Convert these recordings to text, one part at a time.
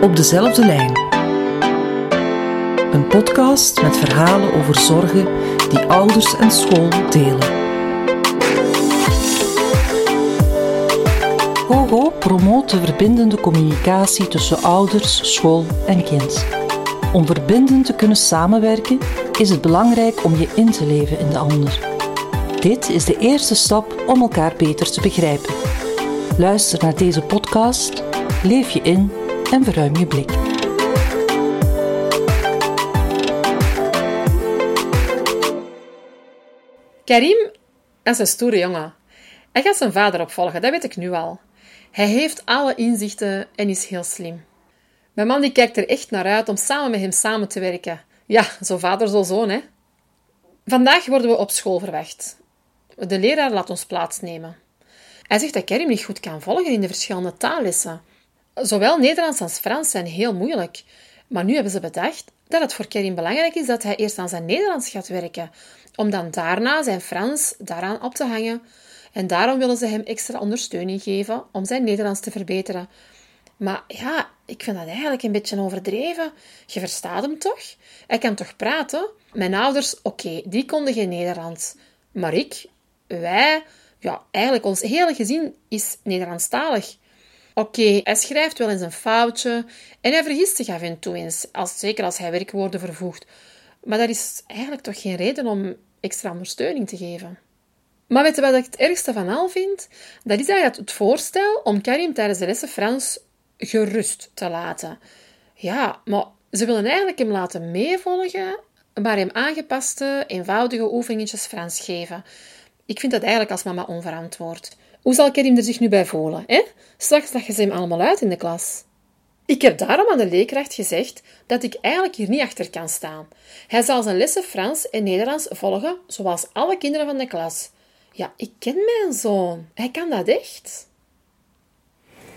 Op dezelfde lijn. Een podcast met verhalen over zorgen die ouders en school delen. GoGo promoot de verbindende communicatie tussen ouders, school en kind. Om verbindend te kunnen samenwerken is het belangrijk om je in te leven in de ander. Dit is de eerste stap om elkaar beter te begrijpen. Luister naar deze podcast, leef je in en verruim je blik. Karim is een stoere jongen. Hij gaat zijn vader opvolgen, dat weet ik nu al. Hij heeft alle inzichten en is heel slim. Mijn man die kijkt er echt naar uit om samen met hem samen te werken. Ja, zo vader, zo zoon, hè. Vandaag worden we op school verwacht. De leraar laat ons plaatsnemen. Hij zegt dat Karim niet goed kan volgen in de verschillende taallessen. Zowel Nederlands als Frans zijn heel moeilijk. Maar nu hebben ze bedacht dat het voor Karim belangrijk is dat hij eerst aan zijn Nederlands gaat werken, om dan daarna zijn Frans daaraan op te hangen. En daarom willen ze hem extra ondersteuning geven om zijn Nederlands te verbeteren. Maar ja, ik vind dat eigenlijk een beetje overdreven. Je verstaat hem toch? Hij kan toch praten? Mijn ouders, oké, die konden geen Nederlands. Maar ik, wij, ja, eigenlijk ons hele gezin is Nederlandstalig. Oké, hij schrijft wel eens een foutje en hij vergist zich af en toe eens, als, zeker als hij werkwoorden vervoegt. Maar dat is eigenlijk toch geen reden om extra ondersteuning te geven. Maar weet wat ik het ergste van al vind? Dat is eigenlijk het voorstel om Karim tijdens de lessen Frans gerust te laten. Ja, maar ze willen eigenlijk hem laten meevolgen, maar hem aangepaste, eenvoudige oefeningetjes Frans geven. Ik vind dat eigenlijk als mama onverantwoord. Hoe zal Karim er zich nu bij voelen? Hè? Straks leggen ze hem allemaal uit in de klas. Ik heb daarom aan de leerkracht gezegd dat ik eigenlijk hier niet achter kan staan. Hij zal zijn lessen Frans en Nederlands volgen, zoals alle kinderen van de klas. Ja, ik ken mijn zoon. Hij kan dat echt.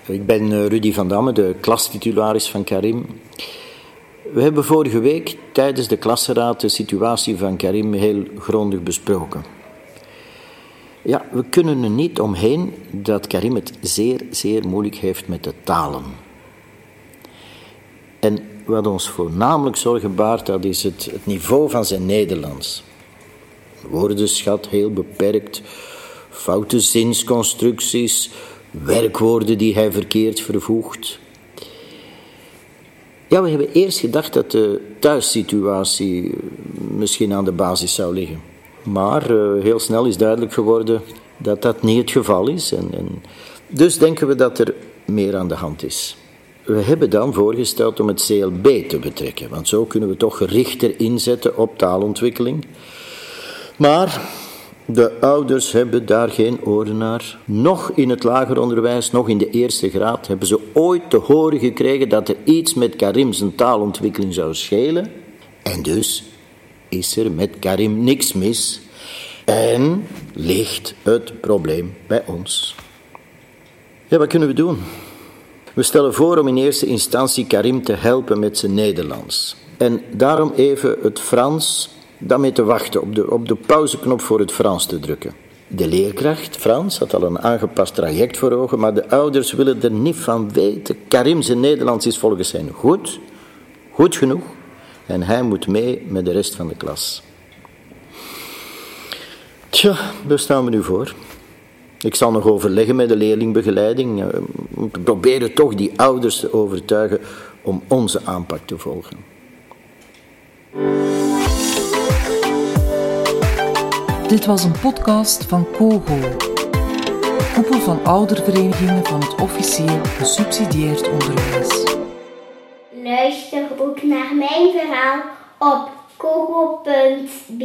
Ik ben eh, Rudy van Damme, de klastitularis van Karim. We hebben vorige week tijdens de klasraad de situatie van Karim heel grondig besproken. Ja, we kunnen er niet omheen dat Karim het zeer, zeer moeilijk heeft met de talen. En wat ons voornamelijk zorgen baart, dat is het, het niveau van zijn Nederlands. Woordenschat heel beperkt, foute zinsconstructies, werkwoorden die hij verkeerd vervoegt. Ja, we hebben eerst gedacht dat de thuissituatie misschien aan de basis zou liggen. Maar uh, heel snel is duidelijk geworden dat dat niet het geval is. En, en dus denken we dat er meer aan de hand is. We hebben dan voorgesteld om het CLB te betrekken, want zo kunnen we toch gerichter inzetten op taalontwikkeling. Maar de ouders hebben daar geen oren naar. Nog in het lager onderwijs, nog in de eerste graad, hebben ze ooit te horen gekregen dat er iets met Karim zijn taalontwikkeling zou schelen. En dus is er met Karim niks mis. En ligt het probleem bij ons. Ja, wat kunnen we doen? We stellen voor om in eerste instantie Karim te helpen met zijn Nederlands. En daarom even het Frans daarmee te wachten, op de, op de pauzeknop voor het Frans te drukken. De leerkracht, Frans, had al een aangepast traject voor ogen, maar de ouders willen er niet van weten. Karim zijn Nederlands is volgens hen goed, goed genoeg, en hij moet mee met de rest van de klas. Tja, daar staan we nu voor. Ik zal nog overleggen met de leerlingbegeleiding. Eh, we proberen toch die ouders te overtuigen om onze aanpak te volgen. Dit was een podcast van COGO, koepel van ouderverenigingen van het officieel gesubsidieerd onderwijs. Luister ook naar mijn verhaal op kogo.be.